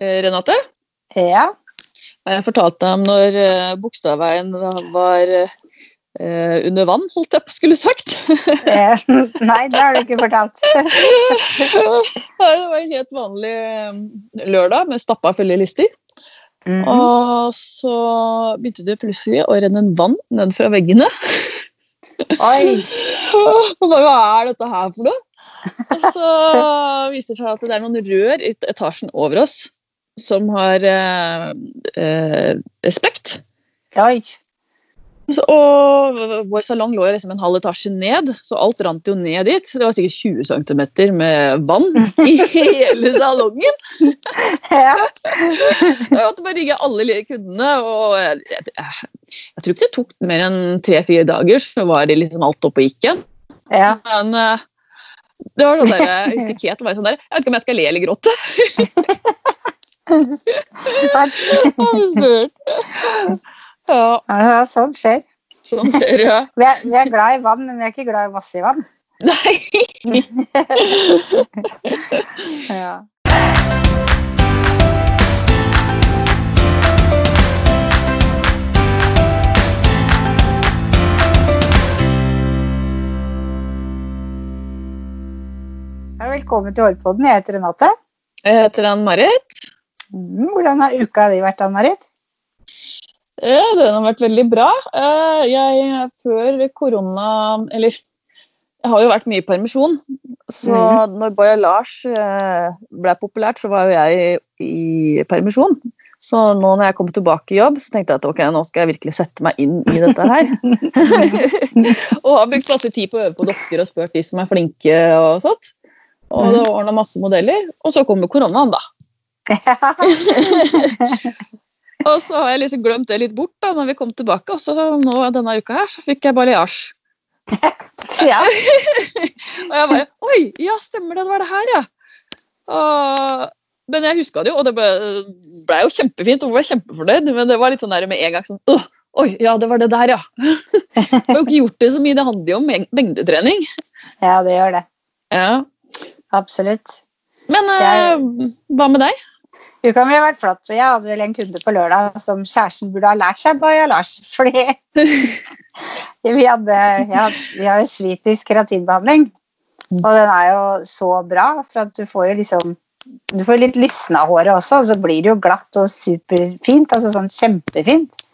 Eh, Renate, Ja. har jeg fortalt deg om når eh, Bogstadveien var eh, under vann, holdt jeg på skulle sagt? Eh, Nei, det har du ikke fortalt. Det var en helt vanlig eh, lørdag med stappa følgelister. Mhm. Og så begynte det plutselig å renne en vann ned fra veggene. Oi. Og bare, hva er dette her for noe? Og så viser det seg at det er noen rør i etasjen over oss som har eh, eh, sprekt. Oi. Så, og vår salong lå liksom en halv etasje ned, så alt rant jo ned dit. Det var sikkert 20 cm med vann i hele salongen. Ja. Jeg måtte bare rigge alle kundene. og jeg, jeg, jeg tror ikke det tok mer enn tre-fire dager, så var det liksom alt oppe og gikk igjen. ja. Men eh, det var sånn der, jeg husker Kate var sånn der, jeg vet ikke om jeg skal le eller gråte. Absurd. Ja, Ja, sånn skjer. sånn skjer ja. Vi er, vi er glad i vann, men vi er ikke glad i masse i vann. Nei. Ja. Velkommen til Hårpodden. Jeg heter Renate. Jeg heter Ann-Marit. Mm, Hvordan har uka di vært, Ann-Marit? Ja, den har vært veldig bra. Eh, Jeg, før korona Eller jeg har jo vært mye i permisjon. Så når Boya Lars eh, ble populært, så var jo jeg i permisjon. Så nå når jeg kom tilbake i jobb, så tenkte jeg at ok, nå skal jeg virkelig sette meg inn i dette her. og har brukt masse tid på å øve på dokker og spurt de som er flinke og sånt. Og det ordna masse modeller. Og så kommer koronaen, da. Og så har jeg liksom glemt det litt bort da når vi kom tilbake. Og så nå denne uka her så fikk jeg balayage. ja. Og jeg bare Oi, ja, stemmer det, det var det her, ja. Og, men jeg huska det jo, og det ble, ble jo kjempefint. Og ble kjempefornøyd, men det var litt sånn der med en gang sånn «Åh, Oi, ja, det var det der, ja. Jeg har jo ikke gjort det så mye. Det handler jo om mengdetrening. ja, det gjør det. Ja. Absolutt. Men jeg, hva med deg? Uka mi har vært flott. og Jeg hadde vel en kunde på lørdag som kjæresten burde ha lært seg Baja Lars. Fordi vi hadde, ja, vi har svitisk keratinbehandling. Mm. Og den er jo så bra, for at du får jo liksom Du får litt lysna håret også, og så blir det jo glatt og superfint. Altså sånn kjempefint.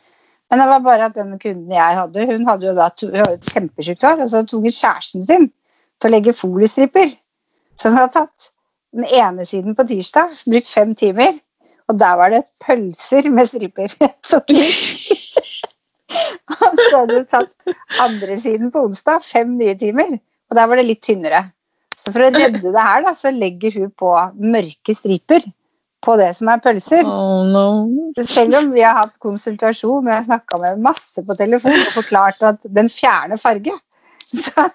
Men det var bare at den kunden jeg hadde, hun hadde jo da to, hun hadde et kjempetjukt hår, og så tok hun kjæresten sin til å legge foliestripper. Så hun hadde tatt den ene siden på tirsdag, brukt fem timer, og der var det pølser med striper. Og så hadde hun tatt andre siden på onsdag, fem nye timer, og der var det litt tynnere. Så for å redde det her, da, så legger hun på mørke striper på det som er pølser. Oh, no. Selv om vi har hatt konsultasjon og jeg har snakka med masse på telefon og forklart at den fjerner farge, så har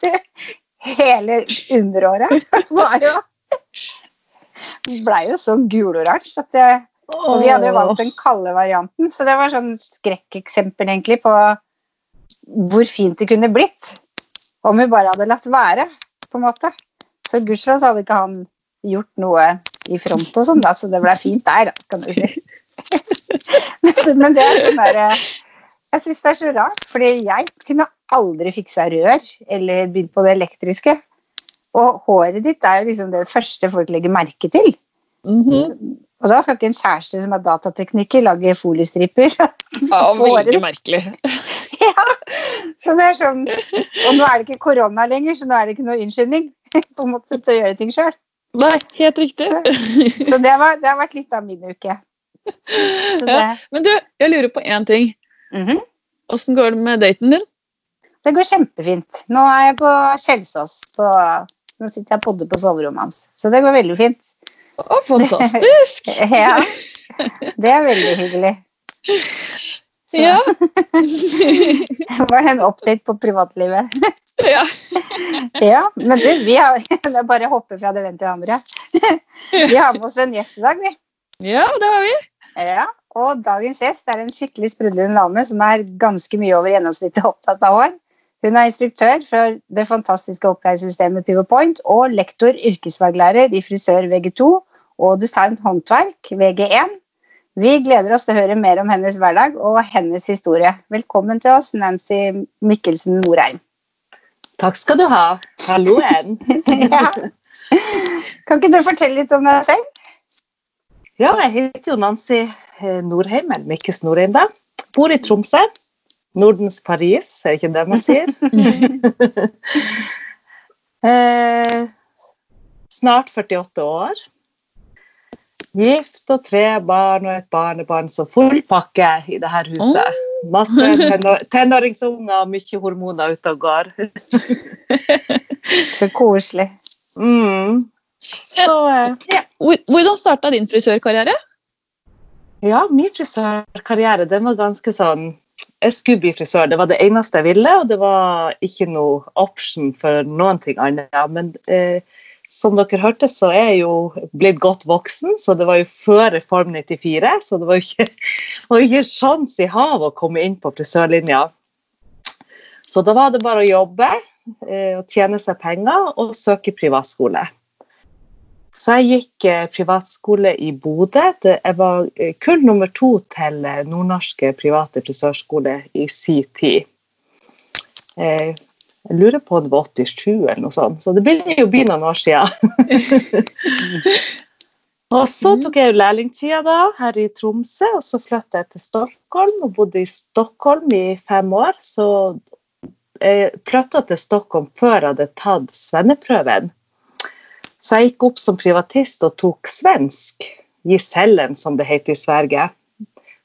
hele underåret var jo blei jo så guloransje at jeg Og vi hadde jo valgt den kalde varianten, så det var sånn skrekkeksempel egentlig på hvor fint det kunne blitt om vi bare hadde latt være, på en måte. Så gudskjelov hadde ikke han gjort noe i front og sånn, da, så det ble fint der, kan du si. Men det er sånn der Jeg syns det er så rart, fordi jeg kunne aldri fiksa rør eller begynt på det elektriske. Og håret ditt er jo liksom det første folk legger merke til. Mhm. Og da skal ikke en kjæreste som er datatekniker, lage foliestriper. Ja, veldig merkelig. ja. Så det er sånn Og nå er det ikke korona lenger, så nå er det ikke noe unnskyldning på en måte til å gjøre ting sjøl. Nei, helt riktig. Så det, var, det har vært litt av min uke. Så det, Ja. Men du, jeg lurer på én ting. Åssen mm -hmm. går det med daten din? Det går kjempefint. Nå er jeg på Kjelsås. På, nå sitter jeg og podder på soverommet hans. Så det går veldig fint. Å, fantastisk! Ja. Det er veldig hyggelig. Så Ja. var det en update på privatlivet. ja. Ja, men du, vi har Det er bare å hoppe fra det ene til det andre. Vi har med oss en gjest i dag, vi. ja, det har vi. Ja, og dagens gjest er en skikkelig sprudlende dame som er ganske mye over gjennomsnittet opptatt av hår. Hun er instruktør for det fantastiske opplæringssystemet Pivot Point og lektor yrkesfaglærer i frisør VG2 og design håndverk, VG1. Vi gleder oss til å høre mer om hennes hverdag og hennes historie. Velkommen til oss, Nancy Mikkelsen Norheim. Takk skal du ha. Halloen. ja. Kan ikke du fortelle litt om deg selv? Ja, jeg heter jo Nancy Norheim, eller Mikkes Norheim, da. Bor i Tromsø. Nordens Paris, er det ikke det man sier? eh, snart 48 år. Gift og tre barn og et barnebarn, så full pakke i det her huset. Masse tenår tenåringsunger og mye hormoner ute og går. så koselig. Mm. Så, eh, ja. Hvordan starta din frisørkarriere? Ja, min frisørkarriere den var ganske sånn Jeg skulle bli frisør, det var det eneste jeg ville, og det var ikke noe option for noen ting annet. Men eh, som dere hørte, så er jeg jo blitt godt voksen, så det var jo før Reform 94. Så det var jo ikke, var ikke sjans i havet å komme inn på frisørlinja. Så da var det bare å jobbe eh, og tjene seg penger og søke privatskole. Så jeg gikk eh, privatskole i Bodø. Jeg var eh, kull nummer to til eh, nordnorske private frisørskole i sin tid. Jeg lurer på om det var 87 eller noe sånt, så det begynner jo å bli noen år siden. og så tok jeg lærlingtida da, her i Tromsø, og så flyttet jeg til Stockholm og bodde i Stockholm i fem år. Så jeg flytta til Stockholm før jeg hadde tatt svenneprøven. Så jeg gikk opp som privatist og tok svensk, gisellen som det heter i Sverige.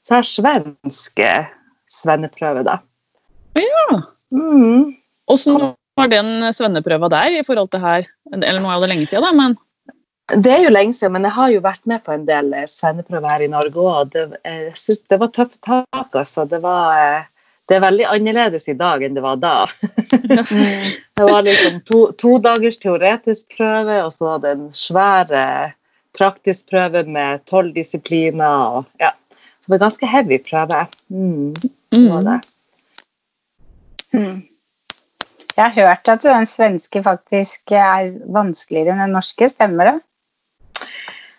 Så jeg har svensk svenneprøve, da. Ja. Mm. Åssen var den svenneprøva der i forhold til her? Eller nå er det lenge siden, da, men det er jo lenge siden, men jeg har jo vært med på en del eh, svenneprøver her i Norge òg. Det, jeg det var tøffe tak, altså. Det, var, eh, det er veldig annerledes i dag enn det var da. det var liksom to, to dagers teoretisk prøve, og så var det en svær eh, praktisk prøve med tolv disipliner. Og, ja. Så det var ganske heavy prøve. Mm, Mm. Mm. Jeg har hørt at den svenske faktisk er vanskeligere enn den norske, stemmer det?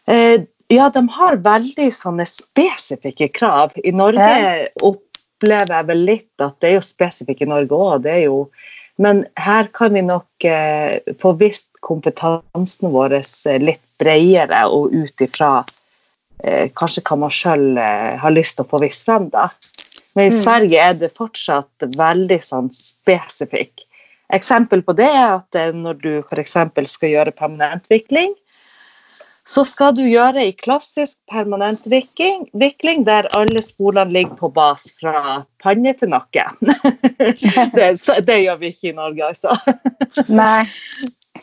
Eh, ja, de har veldig sånne spesifikke krav. I Norge ja. Opplever jeg vel litt at det er jo spesifikt i Norge òg, Men her kan vi nok eh, få visst kompetansen vår eh, litt bredere og ut ifra eh, kanskje hva man sjøl eh, har lyst til å få visst frem. da. Men i mm. Sverige er det fortsatt veldig sånn spesifikk. Eksempel på det er at eh, når du f.eks. skal gjøre permanentvikling, så skal du gjøre i klassisk permanentvikling der alle spolene ligger på bas fra panne til nakke. det, det, gjør vi ikke i Norge, altså. Nei.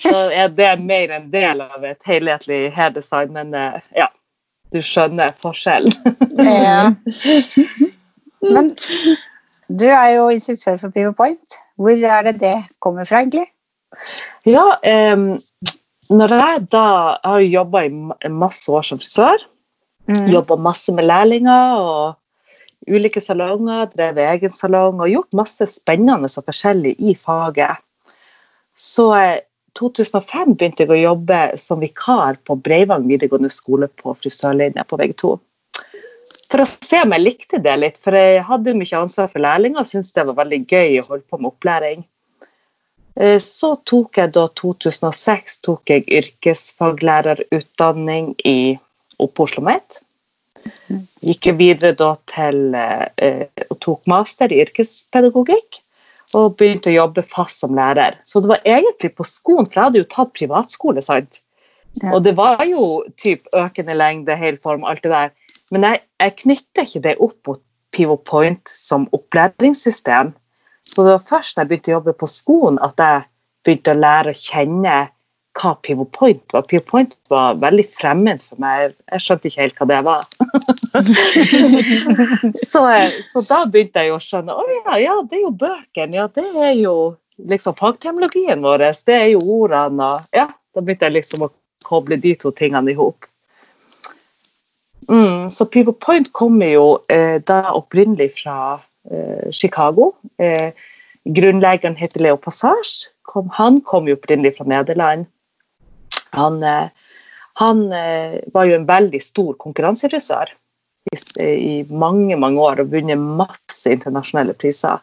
så er det mer en del av et helhetlig hairdesign, men eh, ja, du skjønner forskjellen. ja. Men du er jo instruktør for Pivot Point. Hvor er det det kommer fra, egentlig? Ja, um, når jeg da har jobba i masse år som frisør, mm. jobba masse med lærlinger og ulike salonger, drevet egen salong og gjort masse spennende og forskjellig i faget. Så i 2005 begynte jeg å jobbe som vikar på Breivang videregående skole på frisørlinja på VG2 for å se om jeg likte det litt. For jeg hadde jo mye ansvar for lærlinger og syntes det var veldig gøy å holde på med opplæring. Eh, så tok jeg da 2006 tok jeg yrkesfaglærerutdanning i oppe Oslo Met. Gikk videre da til eh, og tok master i yrkespedagogikk. Og begynte å jobbe fast som lærer. Så det var egentlig på skolen, for jeg hadde jo tatt privatskole. sant? Ja. Og det var jo typ økende lengde, hel form, alt det der. Men jeg, jeg knytter ikke det opp mot Pivot Point som opplæringssystem. Så det var først da jeg begynte å jobbe på skolen at jeg begynte å lære å kjenne hva Pivot Point var. Pivot Point var veldig fremmed for meg. Jeg skjønte ikke helt hva det var. så, så, da begynte jeg å skjønne å ja, ja, det er jo bøkene. Ja, det er jo liksom fagtermologien vår. Det er jo ordene. Og ja, da begynte jeg liksom å koble de to tingene i hop. Mm, så Pivot Point kommer jo eh, da opprinnelig fra Chicago. Eh, grunnleggeren heter Leo Passage. Kom, han kom jo opprinnelig fra Nederland. Han, eh, Han eh, var jo en veldig stor konkurransefrisør i, i, mange mange år og vunnet masse internasjonale priser.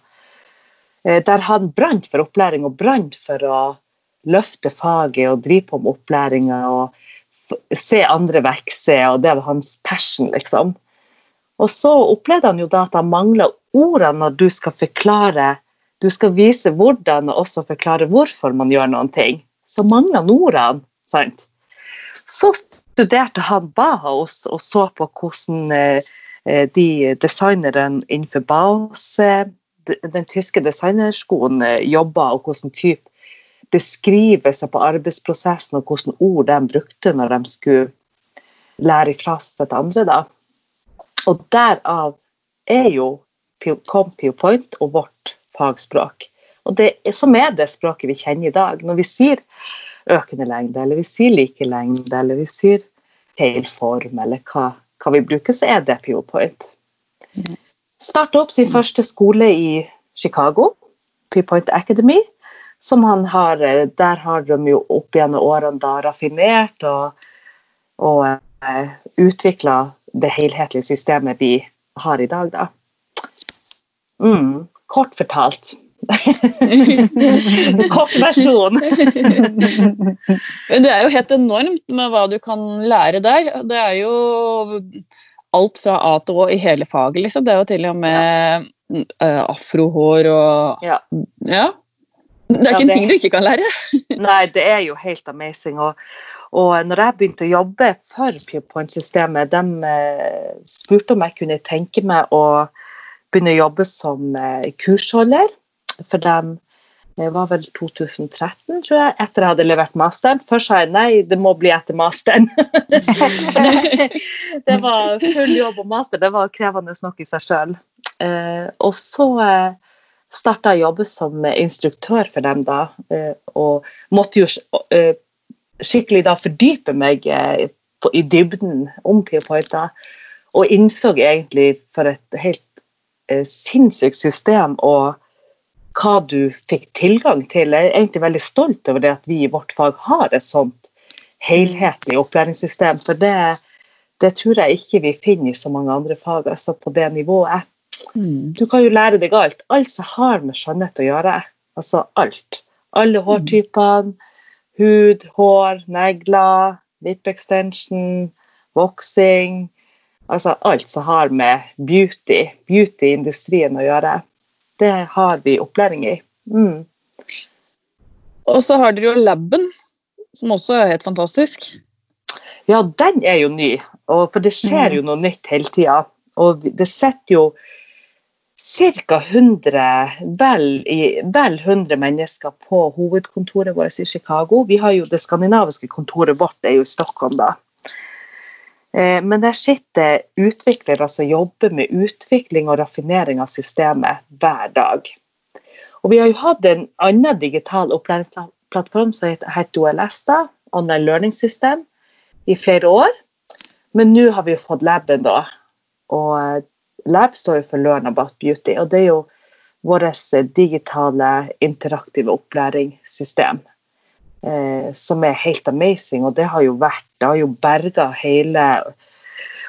Eh, der han brant for opplæring og brant for å løfte faget og drive på med opplæringa og se andre vokse, og det var hans passion, liksom. Og så opplevde han jo da at han mangla ordene når du skal forklare Du skal vise hvordan og også forklare hvorfor man gjør noen ting. Så mangla han ordene. sant? Så studerte han Bahaus og så på hvordan eh, eh, de designerne innenfor Baos, den tyske designerskolen, eh, jobba, og hvordan type beskrivelser på arbeidsprosessen og hvordan ord de brukte når de skulle lære ifra seg til andre. da. Og derav er jo kom PowerPoint og vårt fagspråk. Og det er, som er det språket vi kjenner i dag. Når vi sier økende lengde, eller vi sier like lengde, eller vi sier feil form, eller hva, hva vi bruker, så er det PowerPoint. Starta opp sin første skole i Chicago, PowerPoint Academy. Som han har, der har de jo opp gjennom årene da raffinert og, og uh, utvikla det helhetlige systemet vi har i dag, da. Mm, kort fortalt. kort versjon. det er jo helt enormt med hva du kan lære der. Det er jo alt fra A til Å i hele faget, liksom. Det er jo til og med ja. afrohår og ja. ja. Det er ikke ja, det... en ting du ikke kan lære. Nei, det er jo helt amazing. Og, og når jeg begynte å jobbe for PewPoint-systemet, de eh, spurte om jeg kunne tenke meg å begynne å jobbe som eh, kursholder for dem. Det var vel 2013, tror jeg, etter jeg hadde levert masteren. Først sa jeg nei, det må bli etter masteren. det var full jobb og master, det var krevende nok i seg sjøl. Eh, og så starta jeg å jobbe som instruktør for dem da, og måtte jo skikkelig da fordype meg eh, på, i dybden om PeerPointer. Og innså egentlig for et helt eh, sinnssykt system og hva du fikk tilgang til. Jeg er egentlig veldig stolt over det at vi i vårt fag har et sånt helhetlig opplæringssystem. For det, det tror jeg ikke vi finner i så mange andre fag, altså på det nivået. Mm. Du kan jo lære deg alt. Alt som har med skjønnhet å gjøre. Altså alt. Alle mm. hårtypene hud, hår, negler, lip extension, voksing. Altså alt som har med beauty, beautyindustrien å gjøre. Det har vi opplæring i. Mm. Og så har dere jo laben, som også er helt fantastisk. Ja, den er jo ny, for det skjer jo mm. noe nytt hele tida. Og det setter jo ca. 100, vel, vel 100 mennesker på hovedkontoret vårt i Chicago. Vi har jo Det skandinaviske kontoret vårt er jo i Stockholm, da. Eh, men der sitter utviklere som jobber med utvikling og raffinering av systemet hver dag. Og vi har jo hatt en annen digital opplæringsplattform som heter OLS, da, Online Learning System, i flere år. Men nå har vi jo fått laben, da. Og Lab står jo for Learn about beauty, og det er jo vårt digitale, interaktive opplæringssystem. Eh, som er helt amazing, og det har jo vært Det har jo berga hele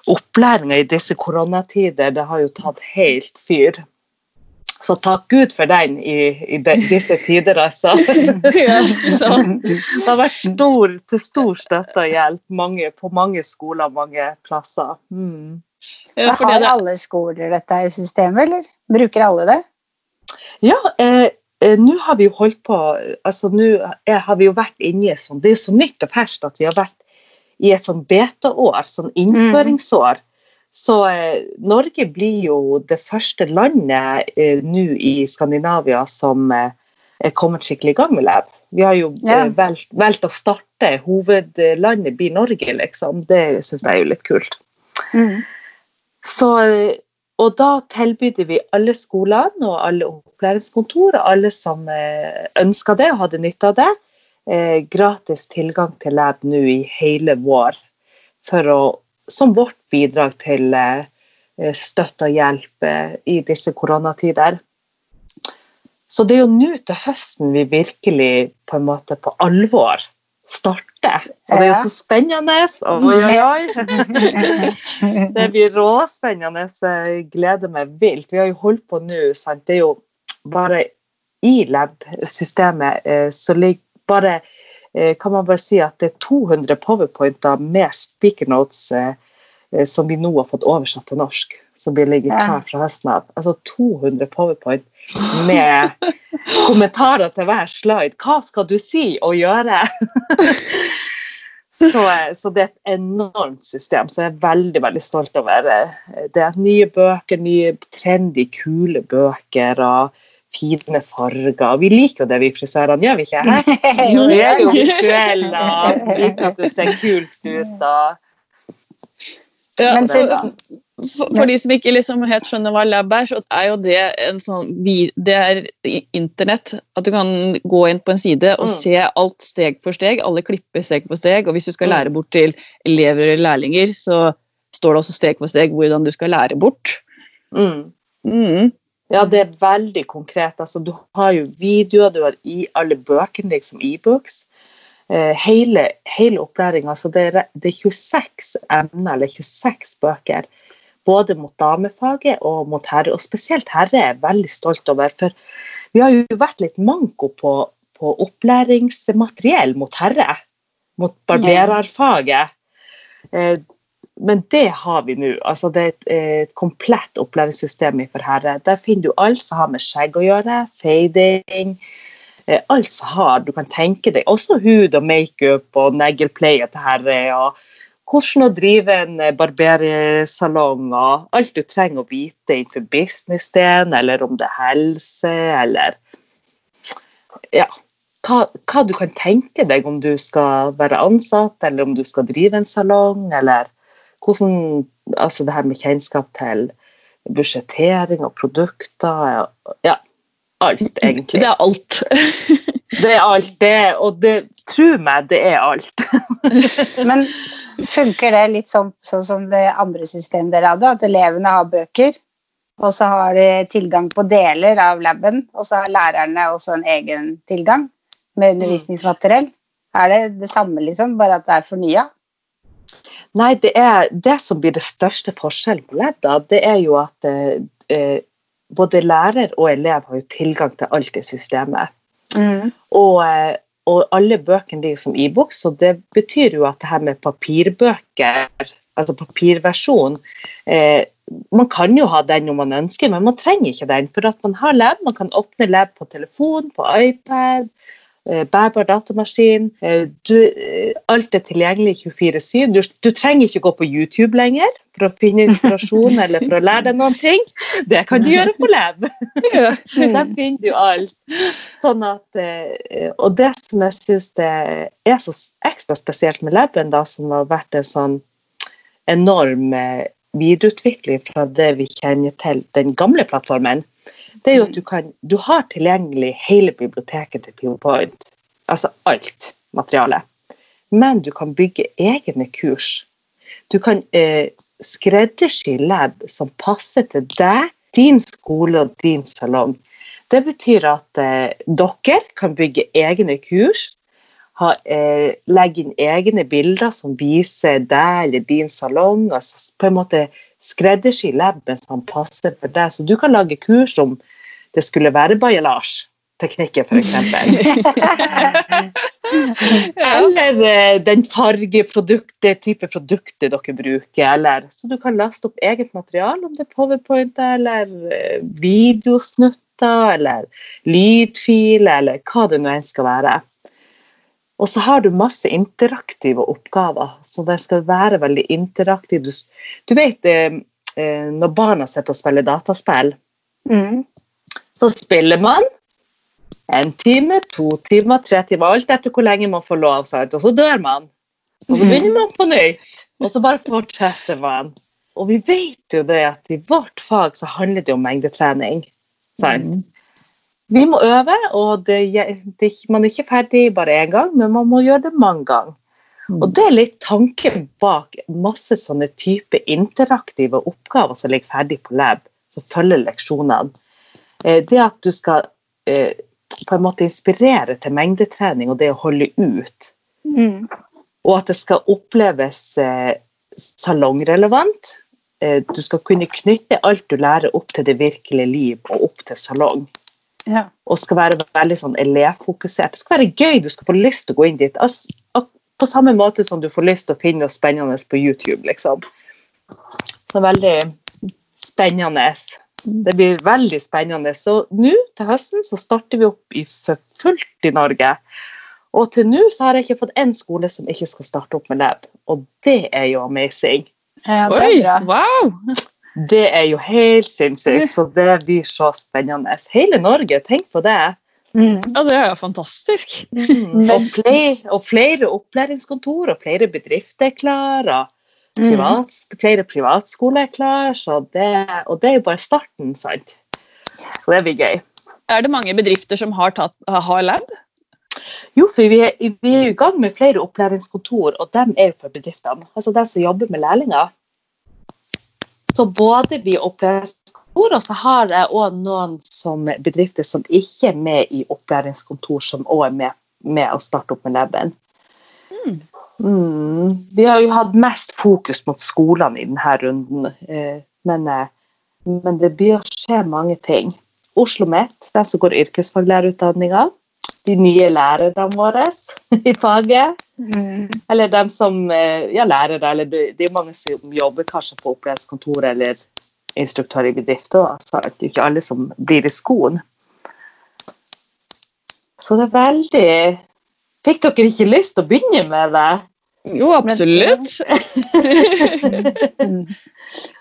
opplæringa i disse koronatider. Det har jo tatt helt fyr. Så takk Gud for den i, i de, disse tider, altså. ja, det har vært stor, til stor støtte og hjelp mange, på mange skoler mange plasser. Mm. Ja, har det... alle skoler dette systemet, eller? Bruker alle det? Ja, eh, eh, nå har vi jo holdt på altså Nå har vi jo vært inne i sånn Det er jo så nytt og ferskt at vi har vært i et sånn betaår, sånn innføringsår. Mm. Så eh, Norge blir jo det første landet eh, nå i Skandinavia som eh, er kommet skikkelig i gang med Lab. Vi har jo ja. Eh, valgt, valgt, å starte. Hovedlandet blir Norge, liksom. Det syns jeg er jo litt kult. Mm. Så, og da tilbydde vi alle skolene og alle opplæringskontor og alle som ønska det og hadde nytte av det, eh, gratis tilgang til Lab nå i hele vår. Å, som vårt bidrag til eh, støtte og hjelp i disse koronatider. Så det er jo nå til høsten vi virkelig på en måte på alvor starte. Og det er jo så spennende. Oi, oi, oi. Det blir råspennende. Jeg gleder meg vilt. Vi har jo holdt på nå, sant. Det er jo bare i lab-systemet eh, så ligger bare eh, kan man bare si at det er 200 powerpointer med speaker notes eh, som vi nå har fått oversatt til norsk. Som blir ligger klar fra høsten av. Altså 200 powerpoint med kommentarer til hver slide. Hva skal du si og gjøre? så, så, det er et enormt system, så jeg er veldig veldig stolt over det. Det er nye bøker, nye trendy, kule bøker. og fine farger. Vi liker jo det, vi frisørene, gjør vi ikke? Vi er jo visuelle og liker at det ser kult ut. og ja, for, for, de som ikke liksom helt skjønner hva lab er, så er jo det en sånn Det er internett. At du kan gå inn på en side og mm. se alt steg for steg. Alle klipper steg for steg. Og hvis du skal mm. lære bort til elever eller lærlinger, så står det også steg for steg hvordan du skal lære bort. Mm. Mm. Ja, det er veldig konkret. Altså, du har jo videoer, du har i alle bøkene liksom e-books. Eh, hele, hele opplæringa. Så det er, det er 26 emner, eller 26 bøker. Både mot damefaget og mot herre. Og spesielt herre er jeg veldig stolt over. For vi har jo vært litt manko på, på opplæringsmateriell mot herre. Mot barbererfaget. Eh, men det har vi nå. Altså, det er et, et komplett opplæringssystem for herre. Der finner du alt som har med skjegg å gjøre, fading, alt som har du kan tenke deg. Også hud og makeup og neglepleie til herre. og hvordan å drive en eh, barbersalong og alt du trenger å vite innenfor businessdelen, eller om det er helse, eller ja, hva, hva, du kan tenke deg om du skal være ansatt, eller om du skal drive en salong, eller hvordan altså det her med kjennskap til budsjettering og produkter Ja, alt, egentlig. Det er alt. det er alt, det. Og det, tro meg, det er alt. Men funker det litt sånn, sånn som det andre systemet dere hadde, at elevene har bøker? Og så har de tilgang på deler av laben, og så har lærerne også en egen tilgang med undervisningsmateriell. Er det det samme, liksom, bare at det er fornya? Nei, det, er, det som blir det største forskjellen på Ledda, det er jo at eh, både lærer og elev har jo tilgang til alt i systemet. Mm. Og, eh, og, alle bøkene ligger som e-boks, så det betyr jo at det her med papirbøker, altså papirversjon eh, Man kan jo ha den om man ønsker, men man trenger ikke den. For at man har lab, man kan åpne lab på telefon, på iPad, bærbar datamaskin. Eh, du, eh, alt er tilgjengelig 24-7. Du, du, trenger ikke gå på YouTube lenger for å finne inspirasjon eller for å lære deg noen ting. Det kan du gjøre på Lab. Der finner du alt. Sånn at, og det som jeg syns er så ekstra spesielt med Laben, da, som har vært en sånn enorm videreutvikling fra det vi kjenner til den gamle plattformen, det er jo at du, kan, du har tilgjengelig hele biblioteket til PowerPoint. Altså alt materiale. Men du kan bygge egne kurs. Du kan eh, skreddersy ledd som passer til deg, din skole og din salong. Det betyr at eh, dere kan bygge egne kurs. Ha, eh, legge inn egne bilder som viser deg eller din salong. Altså på en måte skreddersy laben som passer for deg. Så du kan lage kurs om det skulle være bajalasj-teknikken, f.eks. eller uh, den fargeproduktet, type produktet dere bruker. Eller, så du kan laste opp eget material, om det er powerpoint eller uh, videosnutter eller lydfiler eller hva det nå enn skal være. Og så har du masse interaktive oppgaver, så det skal være veldig interaktivt. Du, du vet uh, når barna sitter og spiller dataspill. Mm. Så spiller man en time, to timer, tre timer, alt etter hvor lenge man får lov. Sant? Og så dør man. Og så begynner man på nytt. Og så bare fortsetter man. Og vi vet jo det at i vårt fag så handler det om mengdetrening. Sant? Mm. Vi må øve, og det, det, man er ikke ferdig bare én gang, men man må gjøre det mange ganger. Mm. Og Det er litt tanken bak masse sånne type interaktive oppgaver som ligger ferdig på lab, som følger leksjonene. Eh, det at du skal eh, på en måte inspirere til mengdetrening og det å holde ut. Mm. Og at det skal oppleves eh, salongrelevant. Du skal kunne knytte alt du lærer opp til det virkelige liv og opp til salong. Ja. Og skal være veldig sånn elevfokusert. Det skal være gøy, du skal få lyst til å gå inn dit. Altså, på samme måte som du får lyst til å finne noe spennende på YouTube, liksom. Så veldig spennende. Det blir veldig spennende. Så nå til høsten så starter vi opp i for fullt i Norge. Og til nå så har jeg ikke fått én skole som ikke skal starte opp med lab. Og det er jo amazing. ja, det er Oi, wow! Det er jo helt sinnssykt. Så det blir så spennende. Hele Norge, tenk på det. Mm. Ja, det er jo fantastisk. Og, flere, og flere opplæringskontor og flere bedrifter er klare. Mm. Privat, flere privatskoler er klare. Det, og det er jo bare starten, sant. Så det blir gøy. Er det mange bedrifter som har, tatt, har lab? Jo, for vi er, vi er i gang med flere opplæringskontor, og dem er jo for bedriftene. Altså de som jobber med lærlinger. Så både vi opplæringskontor, og så har jeg òg noen som bedrifter som ikke er med i opplæringskontor, som òg er med, med å starte opp med laben. Mm. Mm. Vi har jo hatt mest fokus mot skolene i denne runden, eh, men, eh, men det blir å skje mange ting. Oslo OsloMet, de som går yrkesfaglærerutdanninga, de nye lærerne våre i faget. Mm. Eller dem som eh, ja, lærere, eller det, det er mange som jobber kanskje på opplæringskontor eller instruktør i bedrift Altså, det er jo ikke alle som blir i skolen. Så det er veldig Fikk dere ikke lyst til å begynne med det? Jo, absolutt. Mm.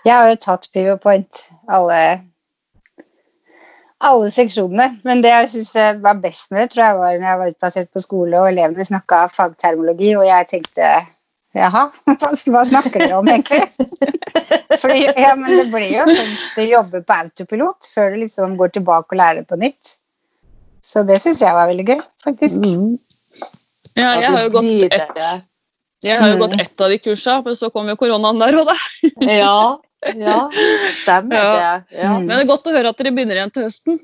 Jeg har jo tatt PowerPoint alle, alle seksjonene. Men det jeg syns var best med det, tror jeg var når jeg var utplassert på skole og elevene snakka fagtermologi, og jeg tenkte Jaha, hva snakker dere om egentlig? Fordi, ja, men det blir jo sånn at du jobber på autopilot før du liksom går tilbake og lærer på nytt. Så det syns jeg var veldig gøy, faktisk. Mm. Ja, jeg har jo gått et, ett jeg har jo Mm. gått ett av de kursa, men så kom jo koronaen der òg, da. Ja, ja, stemmer Ja. det. Ja. Mm. Men det er godt å høre at dere begynner igjen til høsten.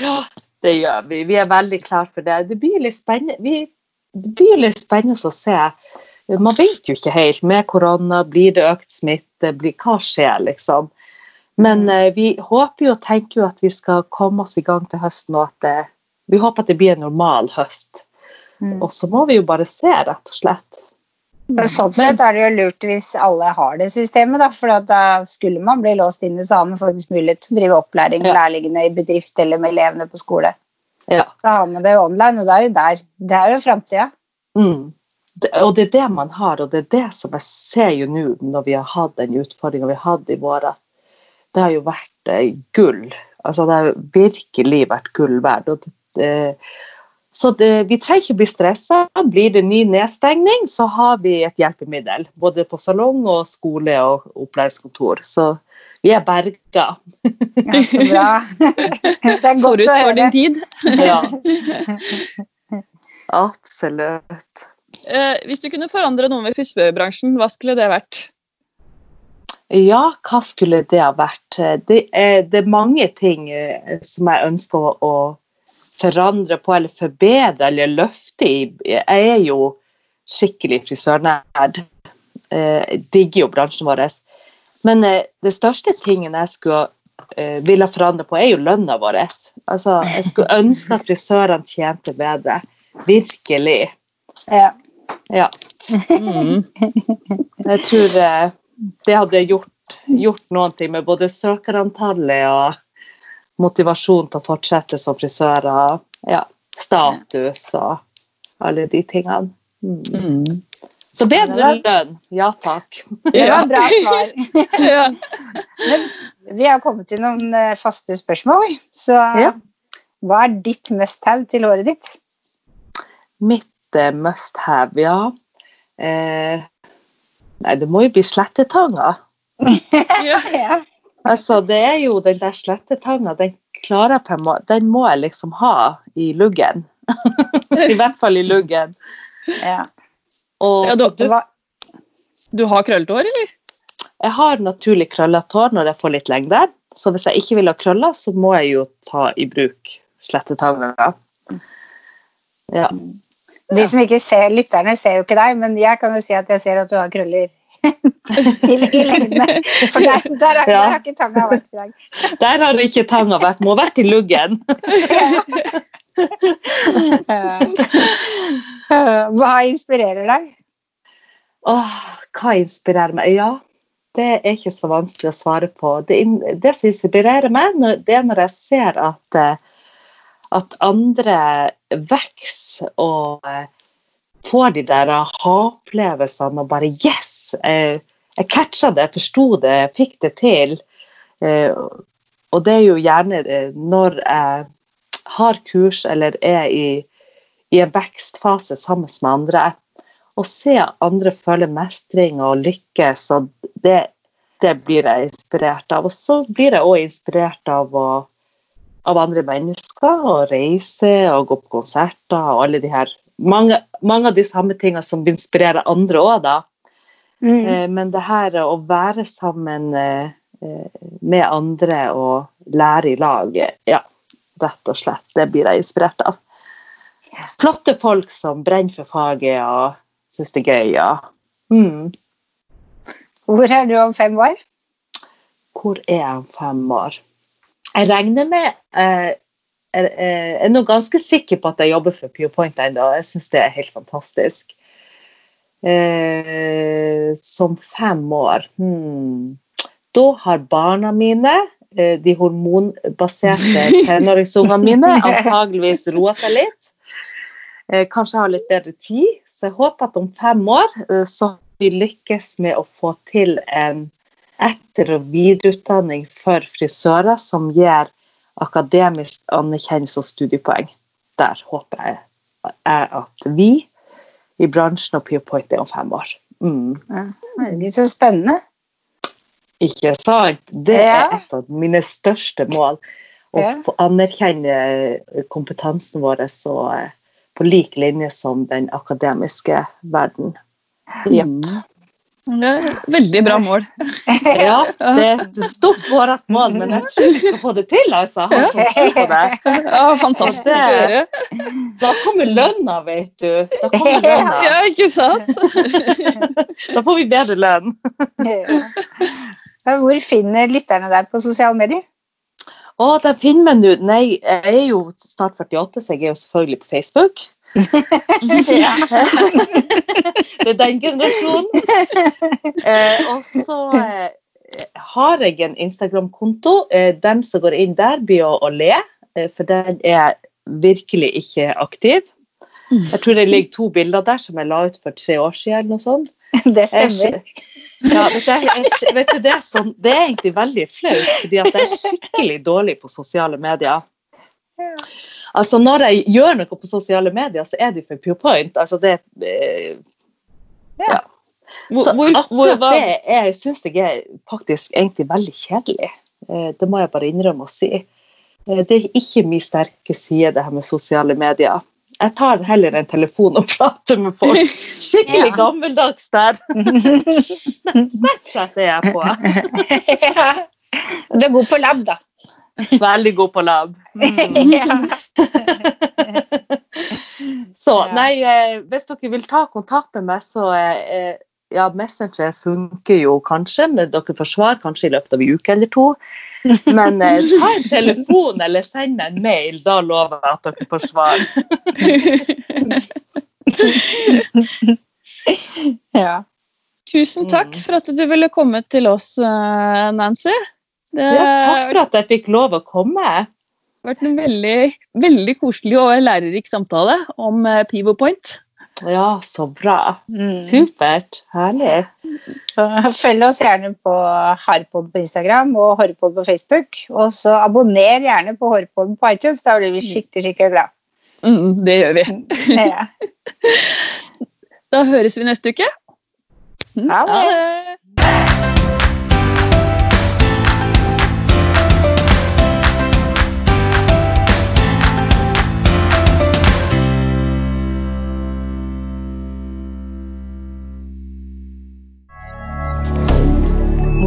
Ja, det gjør vi. Vi er veldig klare for det. Det blir litt spennende, vi, det blir litt spennende å se. Man vet jo ikke helt. Med korona, blir det økt smitte? Blir, hva skjer, liksom? Men eh, vi håper jo og tenker jo at vi skal komme oss i gang til høsten, og at det, vi håper at det blir en normal høst. Mm. Og så må vi jo bare se, rett og slett. Men Sånn sett er det jo lurt hvis alle har det systemet, da, for da skulle man bli låst inne, så har man faktisk mulighet til å drive opplæring Ja. lærlingene i bedrift eller med elevene på skole. Ja. Da har man det jo online, og det er jo der. Det er jo framtida. Mm. Og det er det man har, og det er det som jeg ser jo nå når vi har hatt den utfordringa vi hadde i vår, at det har jo vært eh, gull. Altså det har virkelig vært gull verdt. Og det, det, så det, vi trenger ikke bli stressa. Blir det ny nedstengning, så har vi et hjelpemiddel. Både på salong og skole og opplæringskontor. Så vi er berga. Ja, så bra. Det er godt Forut å for høre. din tid. Ja. Absolutt. Eh, hvis du kunne forandre noe med frisørbransjen, hva skulle det vært? Ja, hva skulle det ha vært? Det er, det er mange ting eh, som jeg ønsker å, å forandre på eller forbedre eller løfte i. Jeg er jo skikkelig frisørnerd. Eh, Jeg digger jo bransjen vår. Men eh, det største tingen jeg skulle eh, ville forandre på, er jo lønna vår. Altså, jeg skulle ønske at frisørene tjente bedre. Virkelig. Ja. Ja. Mm. Jeg tror det hadde gjort, gjort ting med både søkerantallet og motivasjon til å fortsette som frisører. Ja, status og alle de tingene. Mm. Mm. Så bedre lønn. Ja takk. Det var bra svar. Ja. Vi har kommet til noen eh, faste spørsmål. Så Ja. hva er ditt must have til håret ditt? Mitt eh, must have, ja. Eh, nei, det må jo bli slettetanga. Ja. Altså, det er jo den der slettetanga, den klarer jeg på en måte Den må jeg liksom ha i luggen. I hvert fall i luggen. Ja. Og Ja, du- du, Du har krøllete hår, eller? jeg har naturlig krøllete hår når jeg får litt lengde. Så hvis jeg ikke vil ha krøller, så må jeg jo ta i bruk slettetanga. Ja. De som ikke ser, Lytterne ser jo ikke deg, men jeg kan jo si at jeg ser at du har krøller i, i lengdene. For der, der, har- Ja. der har ikke tanga vært i dag. Der har ikke tanga vært. Må ha vært i luggen. Hva inspirerer deg? Åh, hva inspirerer meg? Ja, det er ikke så vanskelig å svare på. Det, det som inspirerer meg, det er når jeg ser at, eh, at andre vokser og eh, får de der aha-opplevelsene og bare Yes! Jeg, jeg catcha det, jeg forsto det, jeg fikk det til. Eh, Og det er jo gjerne når jeg har kurs eller er i, i en vekstfase sammen med andre, å se andre føle mestring og lykkes, og det, det blir jeg inspirert av. Og så blir jeg òg inspirert av, å, av andre mennesker, og reise og gå på konserter og alle de her Mange, mange av de samme tingene som inspirerer andre òg, da. Mm. Eh, Men det her å være sammen eh, eh, med andre og lære i lag, ja, rett og slett, det blir jeg inspirert av. Flotte folk som brenner for faget og syns det er gøy. Ja. Mm. Hvor er du om fem år? Hvor er jeg om fem år? Jeg regner med eh, Jeg er nå ganske sikker på at jeg jobber for PurePoint ennå. Jeg syns det er helt fantastisk. Eh, som fem år hmm. Da har barna mine, eh, de hormonbaserte tenåringsungene mine, antageligvis roa seg litt. Eh, kanskje har litt bedre tid. Så jeg håper at om fem år eh, så vi lykkes med å få til en etter- og videreutdanning for frisører som gir akademisk anerkjennelse og studiepoeng. Der håper jeg at vi i bransjen og PurePoint er om fem år. Mm. Herregud, så spennende. Ikke sant? Det Ja. er et av mine største mål. Å Ja. få anerkjenne kompetansen vår så, eh, på lik linje som den akademiske verden. Jepp. Mm. Det er Veldig bra mål. Ja, det er et stort vårt mål, men jeg tror vi skal få det til, altså. Jeg har fått tro på det. Ja, fantastisk å høre. Da kommer lønna, vet du. Da kommer lønna. Ja, ikke sant? Da får vi bedre lønn. Hvor finner lytterne deg på sosiale medier? Å, de finner meg nå. Nei, jeg er jo snart 48, så jeg er jo selvfølgelig på Facebook. Ja. Det er den generasjonen. Eh, og så eh, har jeg en Instagram-konto. Eh, dem som går inn der, blir å, å le, eh, for den er virkelig ikke aktiv. Jeg tror det ligger to bilder der som jeg la ut for tre år siden. eller noe sånt. Det Jeg, stemmer. ja, vet du, jeg, vet du, det, er sånn, det er egentlig veldig flaut, fordi at jeg er skikkelig dårlig på sosiale medier. Altså Når jeg gjør noe på sosiale medier, så er det for PurePoint. Altså det, eh, Ja. Så hvor, hvor, akkurat hva, det syns jeg er faktisk egentlig veldig kjedelig. Eh, Det må jeg bare innrømme å si. Eh, Det er ikke min sterke side, det her med sosiale medier. Jeg tar heller en telefon og prater med folk. Skikkelig Ja. gammeldags der. Snap- Snapchat er jeg på. Det Du er god på lab, da. Veldig god på lab. Mm. Så nei, eh, hvis dere vil ta kontakt med meg, så eh, ja, Messenger funker jo kanskje, men dere får svar kanskje i løpet av en uke eller to. Men eh, ta en telefon eller send meg en mail, da lover jeg at dere får svar. Ja. Tusen takk Mm. for at du ville komme til oss, eh, Nancy. Det Ja, takk for at jeg fikk lov å komme. Det har vært en veldig, veldig koselig og lærerik samtale om eh, Pivo Point. Ja, så bra. Mm. Supert. Herlig. Følg oss gjerne på Harpod på Instagram og Hårpod på Facebook. Og så abonner gjerne på Horrepod på iTunes, da blir vi skikkelig skikkelig glad. Mm, det gjør vi. Ja. Da høres vi neste uke. Mm, Ha det. det.